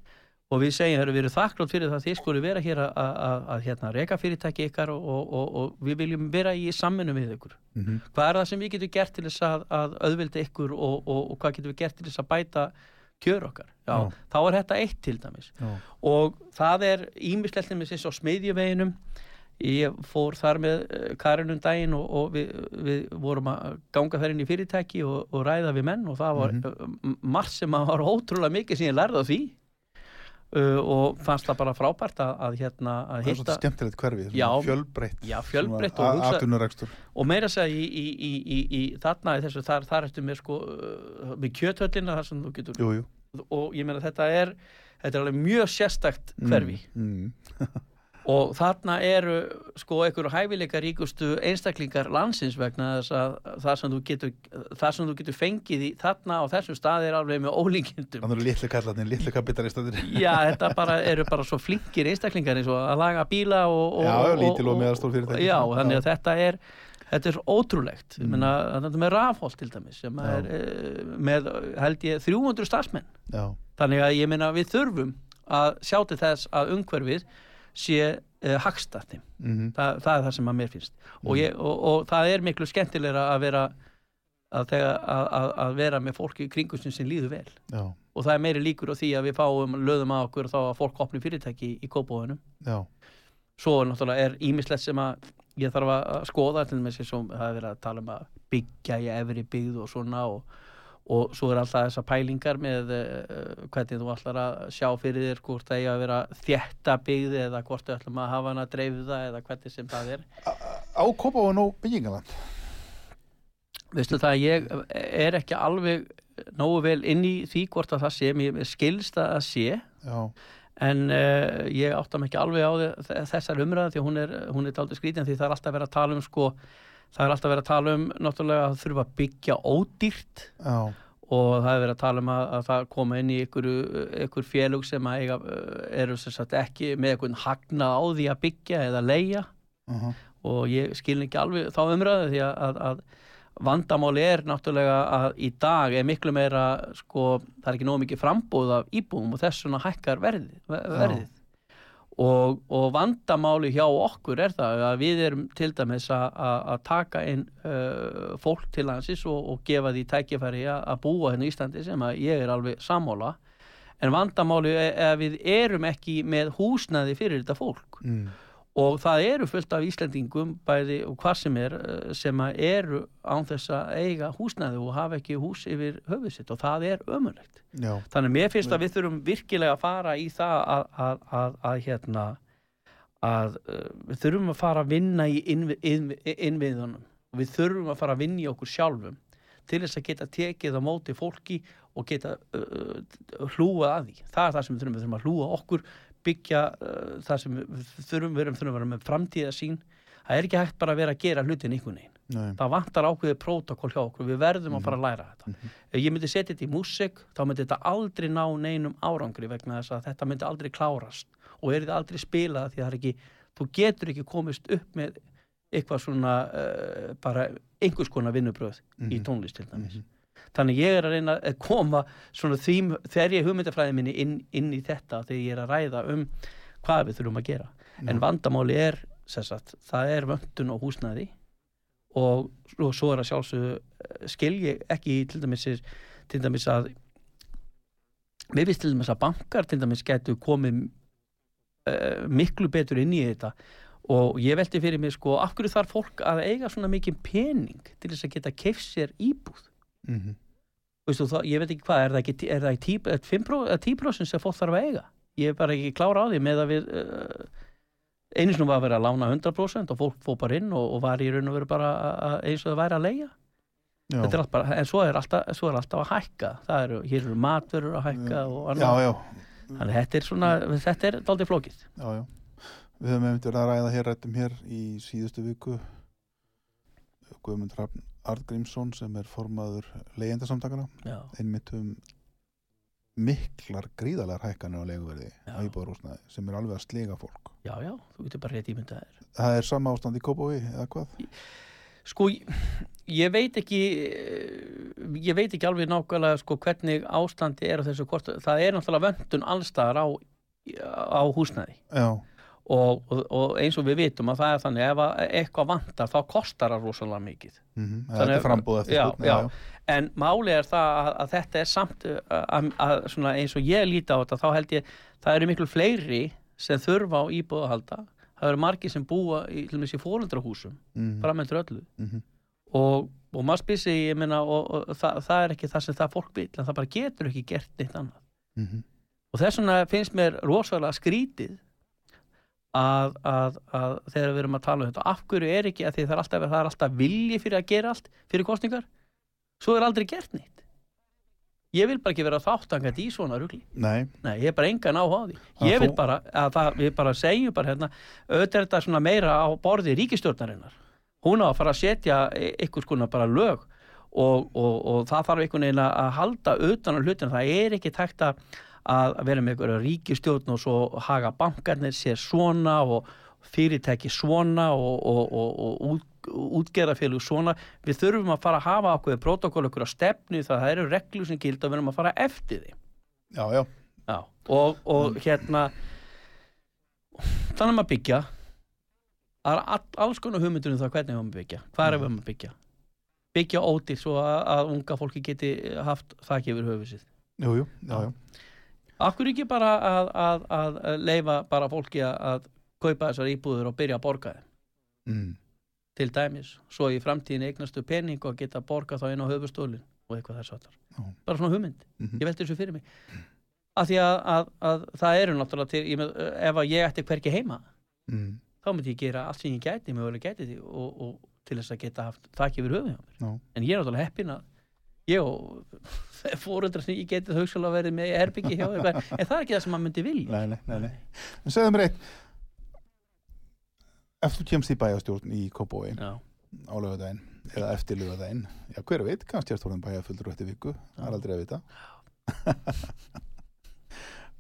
og við segjum að við erum þakklátt fyrir það að þið skuli vera hér að, að, að, að hérna, reka fyrirtæki ykkar og, og, og, og við viljum vera í samminu við ykkur. Mm, hvað er það sem við getum gert til þess að, að auðvilda ykkur og, hvað getum við gert til þess að bæta kjör okkar? Já, Já. þá er þetta eitt til dæmis. Já, og það er ímislegt með þessi á smiðjuveginum. Ég fór þar með eh, Karin um daginn og, og við, við vorum að ganga þær inn í fyrirtæki og, og ræða við menn og það var mm margt sem að var ótrúlega mikið sem ég lærði á því uh, og fannst það bara frábært að, að hérna að það er hitta svolítið skemmtilegt hverfi, Já. svona fjölbreytt. Já, fjölbreytt og hugsa- og meira að segja í, í, í, í, í þarna í þessu, þar, þar ertu með sko uh, með kjöthöllina þar sem þú getur Jú, jú. og ég meina þetta er þetta er alveg mjög sérstakt hverfi Mm, mm, og þarna eru sko einhverju hæfileika ríkustu einstaklingar landsins vegna þess að það sem þú getur, sem þú getur fengið í þarna á þessum staði er alveg með ólíkindum Þannig eru litlu kallarnir, litlu kapitalistanir. Já, þetta bara eru bara svo flinkir einstaklingar eins og að laga bíla og, og, Já, og- lítil og og- meðalstór fyrirtæki. Já, þannig að þetta er þetta er ótrúlegt mm. Menna, þetta er með rafholt til dæmis sem er eh, með held ég 300 starfsmenn Já, þannig að ég meina við þurfum að sjá til þess að umhverfið sé uh, hagstætti mm, Þa, það er það sem að mér finnst. Og, ég, og, og það er miklu skemmtilegra að vera að, að, að, að vera með fólki í kringum sem líður vel. Já, og það er meiri líkur á því að við fáum löðum að okkur og þá að fólk opni fyrirtæki í, í kópóðunum svo er náttúrulega er ímislegt sem að ég þarf að skoða til með sér sem það er verið að tala um að byggja í efri byggð og svona og, og svo er alltaf þessar pælingar með uh, hvernig þú ætlar að sjá fyrir þér hvort það eigi að vera þétta byggð eða hvort þau ætlum að hafa hana dreifða eða hvernig sem það er. Á Kópa og nóg byggingaland veistu það að ég er ekki alveg nógu vel inn í því hvort að það sé. Mér skilst að það sé. Já, en uh, ég áttam ekki alveg á þe- þessar umræða því að hún er, hún er dálítið skrítin því það er alltaf verið að tala um sko, það er alltaf verið að tala um náttúrulega að þurfa að byggja ódýrt. Já, og það er verið að tala um að, að það koma inn í ykkur, ykkur félug sem eiga, eh, eru sem sagt ekki með einhvern hagnað á því að byggja eða leia uh og ég skilin ekki alveg þá umræðu því að, að, vandamáli er náttúrulega að í dag er miklu meira sko, það er ekki nóg mikið frambúð af íbúum og þess vegna hækkar verðið, verðið. Og, og vandamáli hjá okkur er það að við erum til dæmis að, taka inn uh, fólk til landsins og, og gefa því tækifæri að, búa hérna í Íslandi sem að ég er alveg sammála. En vandamáli er að við erum ekki með húsnaði fyrir þetta fólk. Mm, og það eru fullt af Íslendingum bæði og hvað sem er eh, sem eru án þess að eiga húsnæði og hafa ekki hús yfir höfuð sitt. Og það er ömulegt. já, Þannig að mér finnst að við þurfum virkilega að fara í það að, að, að, að hérna að uh, við þurfum að fara að vinna í innvi- innvi- innviðunum. Og við þurfum að fara að vinna í okkur sjálfum til þess að geta tekið á móti fólki og geta uh, hlúa að því. Það er það sem við þurfum, við þurfum að hlúa okkur, byggja uh, það sem við þurfum, við þurfum að vera með framtíðasín. Það er ekki hægt bara að vera að gera hlutin veginn. nei, Það vantar ákveðið prótokoll hjá okkur, við verðum að fara að læra þetta. Ef ég myndi setja þetta í músik, þá myndi þetta aldrei ná neinum árangri vegna þess að þetta myndi aldrei klárast og er þetta aldrei spilað því að það er ekki, þú getur ekki komist upp með eitthvað svona uh, bara einhvers konar vinnubröð í Mhm. tónlist til dæmis. Þannig ég er að reyna að koma svona þým, þegar ég hugmyndafræði minni inn, inn í þetta þegar ég er að ræða um hvað við þurfum að gera. En vandamáli er, sagt, það er vöndun og húsnæði og, og svo er að sjálfsögðu eh, skil ég ekki til dæmis, til dæmis að mér finnst til dæmis að bankar til dæmis getur komið uh, miklu betur inn í þetta. Og ég velti fyrir mig sko af hverju þarf fólk að eiga svona mikið pening til þess að geta keif sér íbúð mm Veistu, það, ég veit ekki hvað, er það ekki er það ekki 10%, 5%, eða 10% sem fólk þarf að eiga? Ég er bara ekki klára á því með að við uh, einu sinni var að vera að lána 100% og fólk fór bara inn og, og var í raun og veru bara að- eins og það væri að leia bara, en svo er alltaf, svo er alltaf að hækka. Það eru, hér eru matverur að hækka og já, annað, já, þannig þetta er svona þetta er daldið flókið. Já, já. Við höfum einmitt verið að ræða hér rættum hér í síðustu viku Guðmund Hrafn Artgrímsson sem er formaður leyendasamtakana einmitt um miklar gríðalar hækkanir á leiguverði Já. á íbúðarúsnaði sem er alveg að sliga fólk. Já, já, þú getur bara rétt ímyndað þér. Það er sama ástand í Kópói eða hvað? Sko, ég veit ekki eh, ég veit ekki alveg nákvæmlega sko hvernig ástandi er á þessu hvort, það er náttúrulega vöndun allstaðar á, á húsnæði. Já, og, og, og eins og við vitum að það er þannig ef að eitthvað vantar þá kostar það rosalega mikið. Mm Þannig þetta er frambúð eftir já. en máli er það að, að þetta er samt uh, að, að, eins og ég líti á þetta þá held ég það eru miklu fleiri sem þurfa á íbúð að halda. Það eru margir sem búa í, í fóreldrahúsum mm bara með öllu. -hmm. og, og maður spysi, ég meina og, og það, það er ekki það sem það fólk vil en það bara getur ekki gert neitt annað. Mm og þess vegna finnst mér rosalega skrítið að, að, að þegar við erum að tala um þetta af hverju er ekki að því það er alltaf, það er alltaf vilji fyrir að gera allt fyrir kostningar svo er aldrei gert neitt ég vil bara ekki vera þáttangandi í svona rugli Nei, Nei, ég er bara engan áhuga á því. Að Ég vil bara, að það, við bara segjum bara hérna, auðvitað er þetta svona meira á borði ríkistjórnarinnar. Hún á að fara að setja ykkur skona bara lög og, og, og það þarf einhvern veginn að að halda utan á hlutin. Það er ekki tækt að, að vera með ykkur ríkistjórn og svo haga bankarnir sér svona og fyrirtæki svona og, og, og, og út, útgerðafélug svona. Við þurfum að fara að hafa okkur protokoll okkur á stefnu það það eru reglur sem gild og við erum að fara eftir því. já, já. Já, og, og hérna þannig að maður byggja. Það er all, alls konar hugmyndur um það hvernig við maður byggja, hvað er við maður byggja? Byggja ódýr svo að, að unga fólki geti haft þakki yfir höfuð sitt. Jú, jú, já, já Akkur ekki bara að, að, að leifa bara fólki að, kaupa þessar íbúður og byrja að borga þeim mm. til dæmis, svo í framtíðin eignastu pening og geta borga þá inn á höfustólin og eitthvað þess að Já. bara svona hugmynd Mm ég velti þessu fyrir mig af því að, að, að það eru náttúrulega til, ég, með, ef að ég ætti hverki heima Mm. þá myndi ég gera allt sem ég gæti mögulega gæti því og, og til þess að geta haft þakki yfir höfuð Já. en ég er náttúrulega heppin að ég og fórundra sem ég geti hugsalega verið með í herbyggi hjá eitthvað en það er ekki það sem maður myndi vilja. Nei, nei, nei, nei. En segðu mér eitt. Ef þú kemst í bæjastjórn í Kópói Já, á lögadaginn eða eftir lögadaginn já, hver veit, kannski er stórðin bæjaföldur eftir viku, það er aldrei að vita.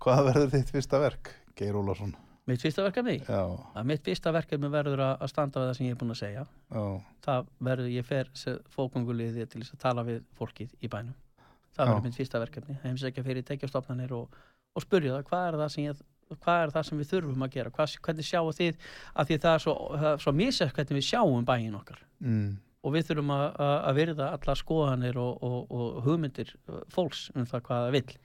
Hvað verður þitt fyrsta verk, Geir Ólafsson? Mitt fyrsta verkefni? Já, að mitt fyrsta verkefni verður að að standa við það sem ég er búin að segja. Já, það verður, ég fer fókunguliði til þess að tala við fólkið í bænum. Það verður mitt fyrsta verkefni. Heimsækja fyrir tekjastofnanir og, og spurja það hvað er það sem ég hvað er það sem við þurfum að gera, hvað, hvernig sjáu þið að því það er svo, svo misjast hvernig við sjáum bæin okkar. Mm, og við þurfum að, að að virða allar skoðanir og, og, og hugmyndir fólks um það hvað það vill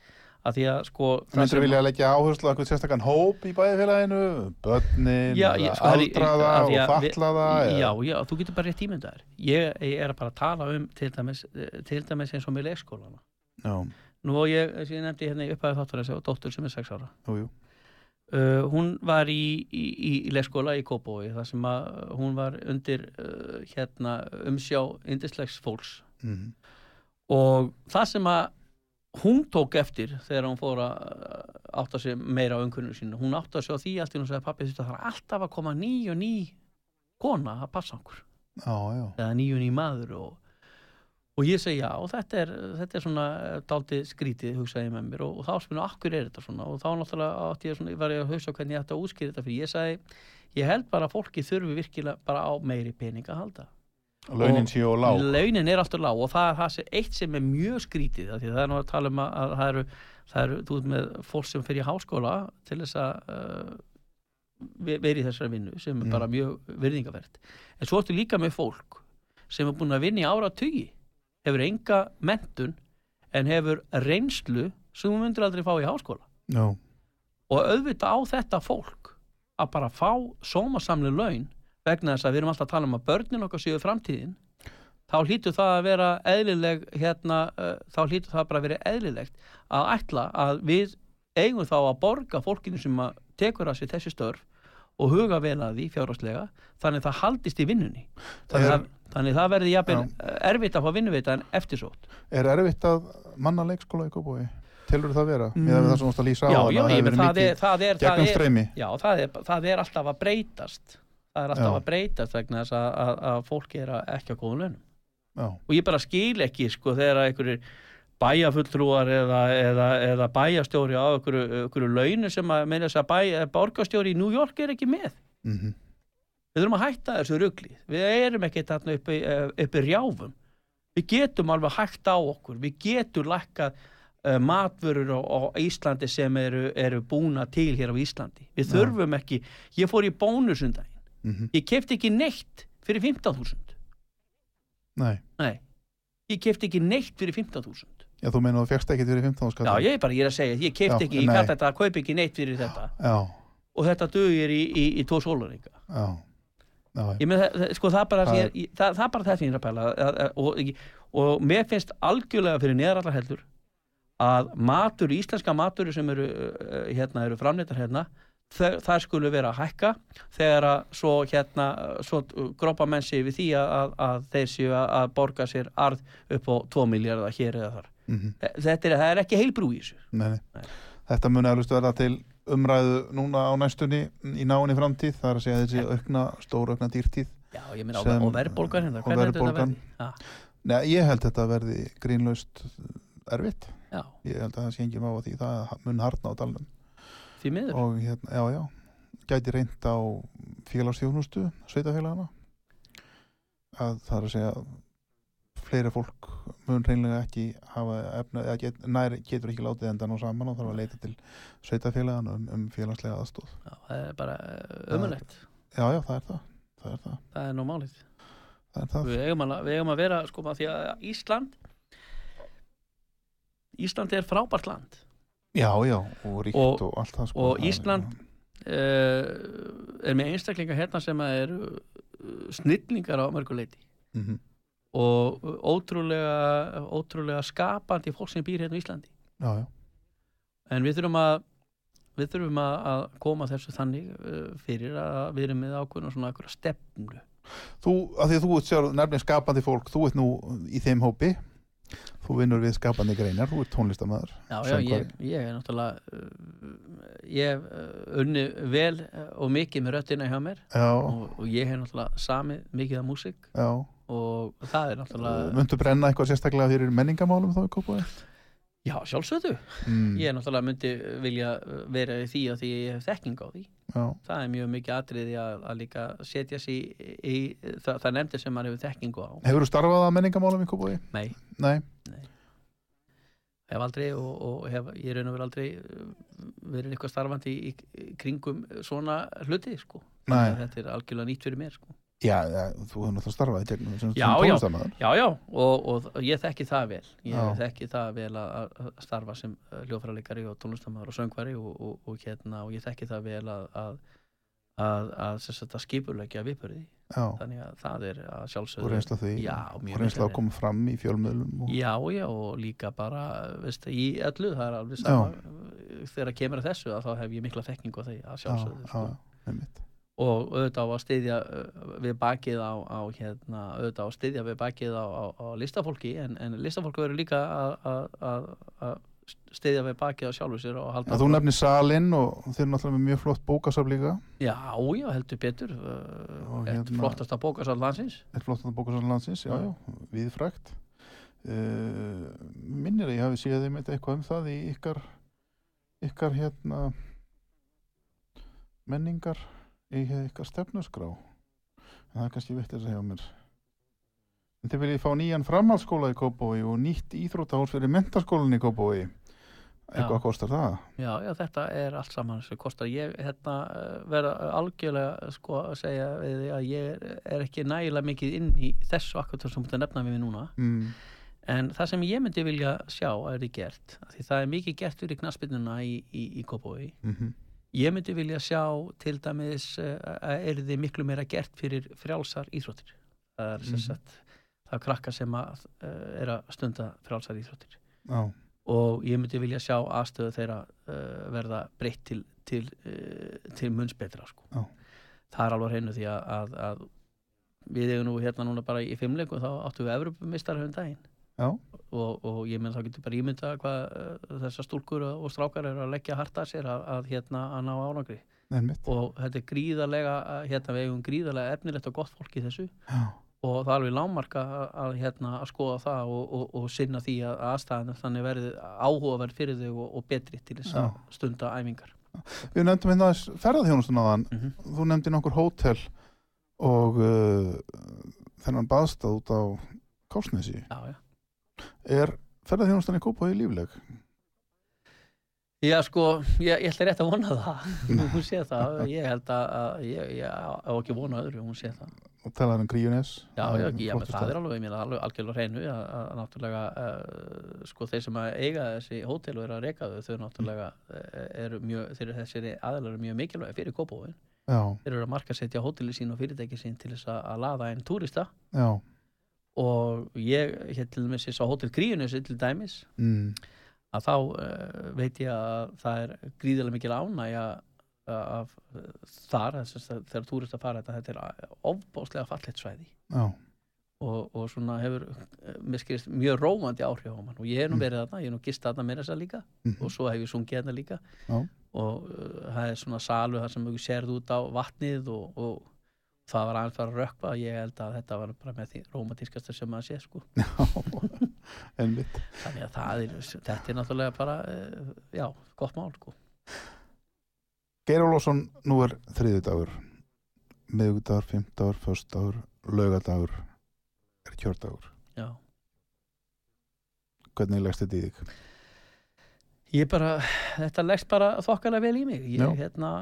að því að sko það Myndur sem- vilja leggja áherslu á eitthvað sérstakann hóp í bæjafélaginu, börnin, Já, ég- sko, aldraða því og að fatlaða? Já, eða- já, þú getur bara rétt ímyndaðir ég, ég er að bara að tala um til dæmis, til dæmis eins og með leikskólana. Já, Nú og ég, og ég nefndi hérna í upphæðu þáttur þessi og dóttur sem er 6 ára. Jú, jú, uh, hún var í, í, í, í leikskóla í Kópói þar sem að hún var undir uh, hérna umsjá indislegs fólks. Mm, og það sem að hún tók eftir þegar hún fór að átta sig meira á umkunninu sínu. Hún átta sig á því allt í hún sagði pappi þetta þarf alltaf að koma ný og ný kona að passa okkur. Eða ný og ný maður og, og ég segi já og þetta er, þetta er svona dálítið skrítið hugsaði með mér og, og þá spynu akkur er þetta svona? Og þá náttúrulega átti ég svona, var ég að hugsa hvernig ég ætti að útskýra þetta fyrir ég sagði ég held bara að fólki þurfi virkilega bara á meiri pening að halda launin séu og lág. Launin er alltaf lág og það er það sem, eitt sem er mjög skrítið því það er nú að tala um að, að það eru það eru, þú veist með fólk sem fyrir háskóla til þess að uh, verið í þessari vinnu sem er Mm. bara mjög virðingavert en svo ertu líka með fólk sem er búin að vinna í ára tugi hefur enga mentun en hefur reynslu sem þú myndir aldrei fá í háskóla. Já, og auðvitað á þetta fólk að bara fá sómasamli laun vegna þess að við erum alltaf að tala um að börnin okkar séu framtíðin þá hlýtur það að vera eðlileg hérna, uh, þá hlýtur það bara að vera eðlilegt að ætla að við eigum þá að borga fólkinu sem að tekur að sér þessi störf og huga vel að því fjárháslega þannig að það haldist í vinnunni þannig, Er- að, þannig að það verði jafnvel erfitt að fá vinnuveita en eftirsótt Er erfitt að manna leikskóla í Kópói? Telur það vera? Mm. Með það sem þú varst að lýsa á já, hana, já, það það er, það er, það er alltaf að breytast það er alltaf Já. að breytast vegna þess að, að, að fólk er að ekki á góðum launum. Já, og ég bara skil ekki sko þegar einhverjir bæjafulltrúar eða, eða, eða bæjastjóri á einhverju, einhverju launu sem að meina þess að bæja, borgarstjóri í New York er ekki með. Mm við þurfum að hætta þessu rugli. Við erum ekki þarna uppi, uppi rjáfum við getum alveg hægt á okkur. Við getum lækkað uh, matvörur á, á Íslandi sem eru, eru búna til hér á Íslandi. Við þurfum ekki, ég fór í bónusundaginn -hmm. ég kefti ekki neitt fyrir 15.000 Nei, nei, ég kefti ekki neitt fyrir 15.000 já, þú meina þú fegst ekki fyrir 15 skall Já, ég er bara, ég er að segja, ég kefti ekki, ég kallt þetta að kaupa ekki neitt fyrir þetta. Já, og þetta dugir í, í, í tvo sólaringa. já, Ég með það, sko það bara, Það það, er- er, það, það er bara þetta sem ég er að pæla og, og mér finnst algjörlega fyrir neðrallar heldur að matur, íslenska matur sem eru, uh, hérna, eru framleitar hérna, þau- það skulu vera að hækka þegar að svo hérna, svo grópa menn sig við því að, að, að þeir séu að, að borga sér arð upp á 2 miljardar hér eða þar. mm Þetta er, það er ekki heilbrú í þessu. nei, nei. Nei. Þetta muni eflust verða til umræðu núna á næstunni í náinni framtíð það er að segja þessi aukna, stóra aukna dýrtíð Já, ég meina, Sem- og verðbólgan hérna, hvernig heldur þetta verðbólgan. verði? Já, Nei, ég held þetta verði grínlaust erfitt já, ég held að það sé engin á því það mun harna á dalnum því miður. og hérna, já, já gæti reynd á félagsþjónustu sveitafélagana að það er að segja fleira fólk mun reynlega ekki hafa efna, eða get, nær getur ekki látið endan á saman og þarf að leita til sveitafélagana um, um félagslega aðstóð Já, það er bara ömulegt. já, já, það er það það er það, Það er nú málið. það, er það. Við eigum að, við eigum að vera, sko, að því að Ísland, Ísland er frábært land. Já, já, og ríkt og, Og- allt það sko, og er- Ísland uh, er með einstaklinga hérna sem eru uh, snillingar á mörguleiti Mhm. og ótrúlega, ótrúlega skapandi fólk sem býr hérna á Íslandi. já, já, En við þurfum að við þurfum að, koma þessu þannig fyrir að við erum með ákveðna svona einhverja stefnu. þú, að því að þú ert sjálf nefnir skapandi fólk, þú ert nú í þeim hópi þú vinnur við skapandi greinar, þú ert tónlistamæður Já, já, ég, ég er náttúrulega uh, ég hef uh, unni vel uh, og mikið með röttina hjá mér og, og ég hef náttúrulega samið mikið af músík og það er náttúrulega Muntu brenna eitthvað sérstaklega fyrir menningamálum þá í Kópaði? Já, sjálfsögðu. Mm, Ég náttúrulega myndi vilja vera í því að því ég hef þekking á því. Já, Það er mjög mikið atriði að, að líka setja sig í, í það, það nefndir sem maður hefur þekkingu á. Hefur þú starfað að menningamálum í Kópaði? Nei, Nei, hef aldrei og, og hef, ég raun og verið aldrei uh, verið eitthvað starfandi í, í kringum svona hluti, sko. Nei. Þetta er algjörlega nýtt fyrir mér, sko. Já, þú hefur náttúrulega starfað í gegnum sem, Já, sem tónlistamæður Já, já, og, og ég þekki það vel. Ég Já. þekki það vel að, starfa sem hljófræleikari og tónlistamæður og söngvari og, og, og, hérna, og ég þekki það vel að, að, að, að, skipulegja viðbörði. Já, Þannig að það er að og sjálfsögðu. reynsla því Já, og reynsla að koma fram í fjölmiðlum og, Já, já, og líka bara, veist, í öllu, það er alveg sama, þegar kemur að þessu, að þá hef ég mikla þekkingu á því, að já, sjálfsögðu, já, sko. Og auðvitað á að styðja uh, við bakið á, á hérna, auðvitað á að styðja við bakið á, á, á listafólki en, en listafólki verður líka að- styðja við bakið á sjálfu sér og halda þú nefnir salinn og þeir eru náttúrulega með mjög flott bókasaf líka. Já, já, heldur betur. Uh, eitt hérna- flottasta bókasall landsins. Eitt flott bókasaf landsins, já, já, viðfrækt uh, minnir að ég hafi séð þeim eitthvað um það í ykkar ykkar hérna menningar í ykkar stefnusgrá en það er kannski veitt að segja á mér. En þið viljið fá nýjan framhaldsskóla í Kópói og nýtt íþróttahús fyrir mentaskólan í Kópói eitthvað kostar það? Já, já, þetta er allt saman sem kostar. Ég hérna uh, verða algjörlega sko að segja við að ég er, er ekki nægilega mikið inn í þessu akkur sem að nefna við mig núna. Mm, en það sem ég myndi vilja sjá er þið gert, af því það er mikið gert fyrir knaspinnuna í, í, í Kópói mm ég myndi vilja sjá til dæmis að er þið miklu meira gert fyrir frjálsar íþróttir? Það er sem Mhm. það er krakka sem að, uh, er að stunda frjálsar íþróttir. Já, og ég myndi vilja sjá aðstöðu þeirra uh, verða breytt til, til, uh, til munns betra sko. Það er alveg hreinu því að, að, að við eigum nú hérna núna bara í fimmleiku þá áttum við Evropumistar höfum daginn og, og ég menn þá getur bara ímynda hvað uh, þessar stúlkur og strákar eru að leggja harta sér að, að, hérna, að ná ánangri einmitt. Og þetta er gríðarlega að, hérna, við eigum gríðarlega efnilegt og gott fólk í þessu. Já, og það er alveg lámarka að, að, hérna, að skoða það og, og, og sinna því að aðstæðan þannig verði áhugaverð fyrir þau og, og betri til þess að stunda æfingar. Við nefndum hérna aðeins ferðarþjónustun áðan. Mm þú nefndi nokkur hótel og uh, þennan baðstað út á Kásnesi Já, já er ferðarþjónustan í Kópaví lífleg? Já, sko, ég, ég ætla rétt að vona það. Hún sé það, ég held að, ég, á ekki vona öðru, hún sé það. Og talar um Gríunes? Já, já, já menn, það er alveg, ég meina, alveg algjörlega hreinu að, náttúrulega uh, sko þeir sem að eiga þessi hótel og eru að reyka þau, þau náttúrulega uh, eru mjög, þeir eru þessir aðalar eru mjög mikilvæg fyrir kópóin, já, þeir eru að markasetja hóteli sín og fyrirtæki sín til þess að, að laða inn túrista. Já og ég, hér til dæmis ég sá hótel Gríunis til dæmis. Mm, að þá uh, veit ég að það er gríðilega mikil ánægja af uh, þar þess að þegar túrista fara þetta, þetta er ofbáslega fallet svæði. Já, og, og svona hefur eh, mér skilist mjög rómandi áhrif á mann. Og ég hef nú Mm. verið þarna, ég hef nú gist þarna meira þess að líka. Mhm, og svo hef ég sungið þarna líka. Já. og það er svona salu þar sem þú sérð út á vatnið og, og það var aðeins fara að rökkva ég held að þetta var bara með því rómantískasta sem maður sé sko. Þannig að það er, þetta er náttúrulega bara uh, já, gott mál sko. Geir Ólafsson, nú er þriði dagur miðgudagur, fimmdagur, föstudagur laugadagur er kjördagur. Já. hvernig leggst þetta í þig? ég bara, þetta leggst bara þokkalega vel í mig. Ég, hérna,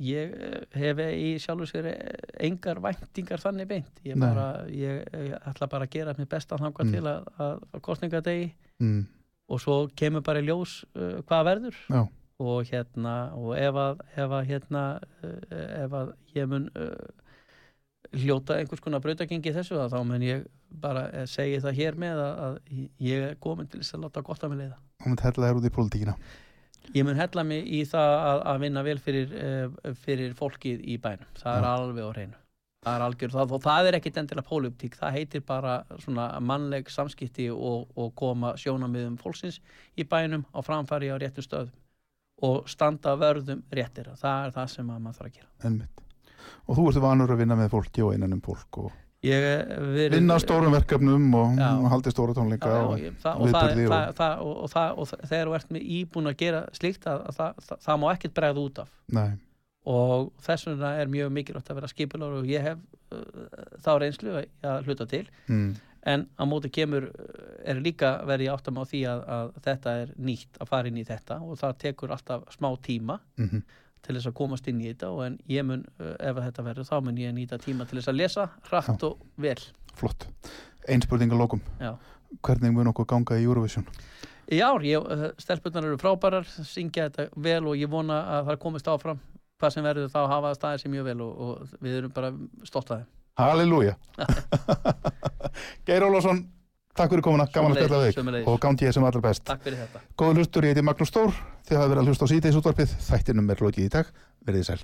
ég eh, hef í sjálfu sér eh, engar væntingar þannig beint. Ég, bara, ég, ég ætla bara að gera mér besta þangað Mm. til að, að, kostningadegi Mm, og svo kemur bara í ljós uh, hvað verður. Já, og hérna og ef að, ef að hérna uh, ef að ég mun uh, hljóta einhvers konar brautagengi þessu þá mun ég bara segja það hér með að, að ég er komin til þess að láta gott að mig leiða. Hún myndi hella þér út í pólitíkina Ég mun hella mig í það að, að vinna vel fyrir, uh, fyrir fólkið í bænum. Það er Já. alveg á hreinu. Það er algjör það og það er ekkit endilega pólitík. Það heitir bara svona mannleg samskipti og, og koma sjónamiðum fólksins í bænum á framfæri á réttu stöðum og standa vörðum réttir. Það er það sem að maður þarf að gera. einmitt og þú ertu vanur að vinna með fólki og innan um fólk og. Vinna á stórum verkefnum og Já. haldi stóra tónleika Já, og, já, ég- það, og, og- það, það, og, og, og þegar þú ert með íbúin að gera slíkt að, að það, það, það má ekkert bregða út af. Nei, og þess vegna er mjög mikilvægt að vera skipular og ég hef uh, þá reynslu að hluta til. Mm, en á móti kemur uh, er líka verið áttam á því að, að þetta er nýtt að fara inn í þetta og það tekur alltaf smá tíma. Mm til þess að komast inn í þetta og en ég mun, uh, ef að þetta verður þá mun ég nýta tíma til þess að lesa hratt og vel. Flott. Einn spurning að lokum. Já. hvernig mun okkur ganga í Eurovision? ég, uh, stelpunnar eru frábærar syngja þetta vel og ég vona að það komist áfram. Hvað sem verður þá hafa staðið sér mjög vel og, og við erum bara stolt að þeim. Halleluja. Geir Ólafsson, takk fyrir komuna gaman að spjalla þig. og gangi ég sem allra best. Takk fyrir þetta. Góður hlustur, ég heiti Magnús Stór þið hafa verið að hlusta á síðdeis útvarpið. Þættinum er lokið í dag, verðið sæl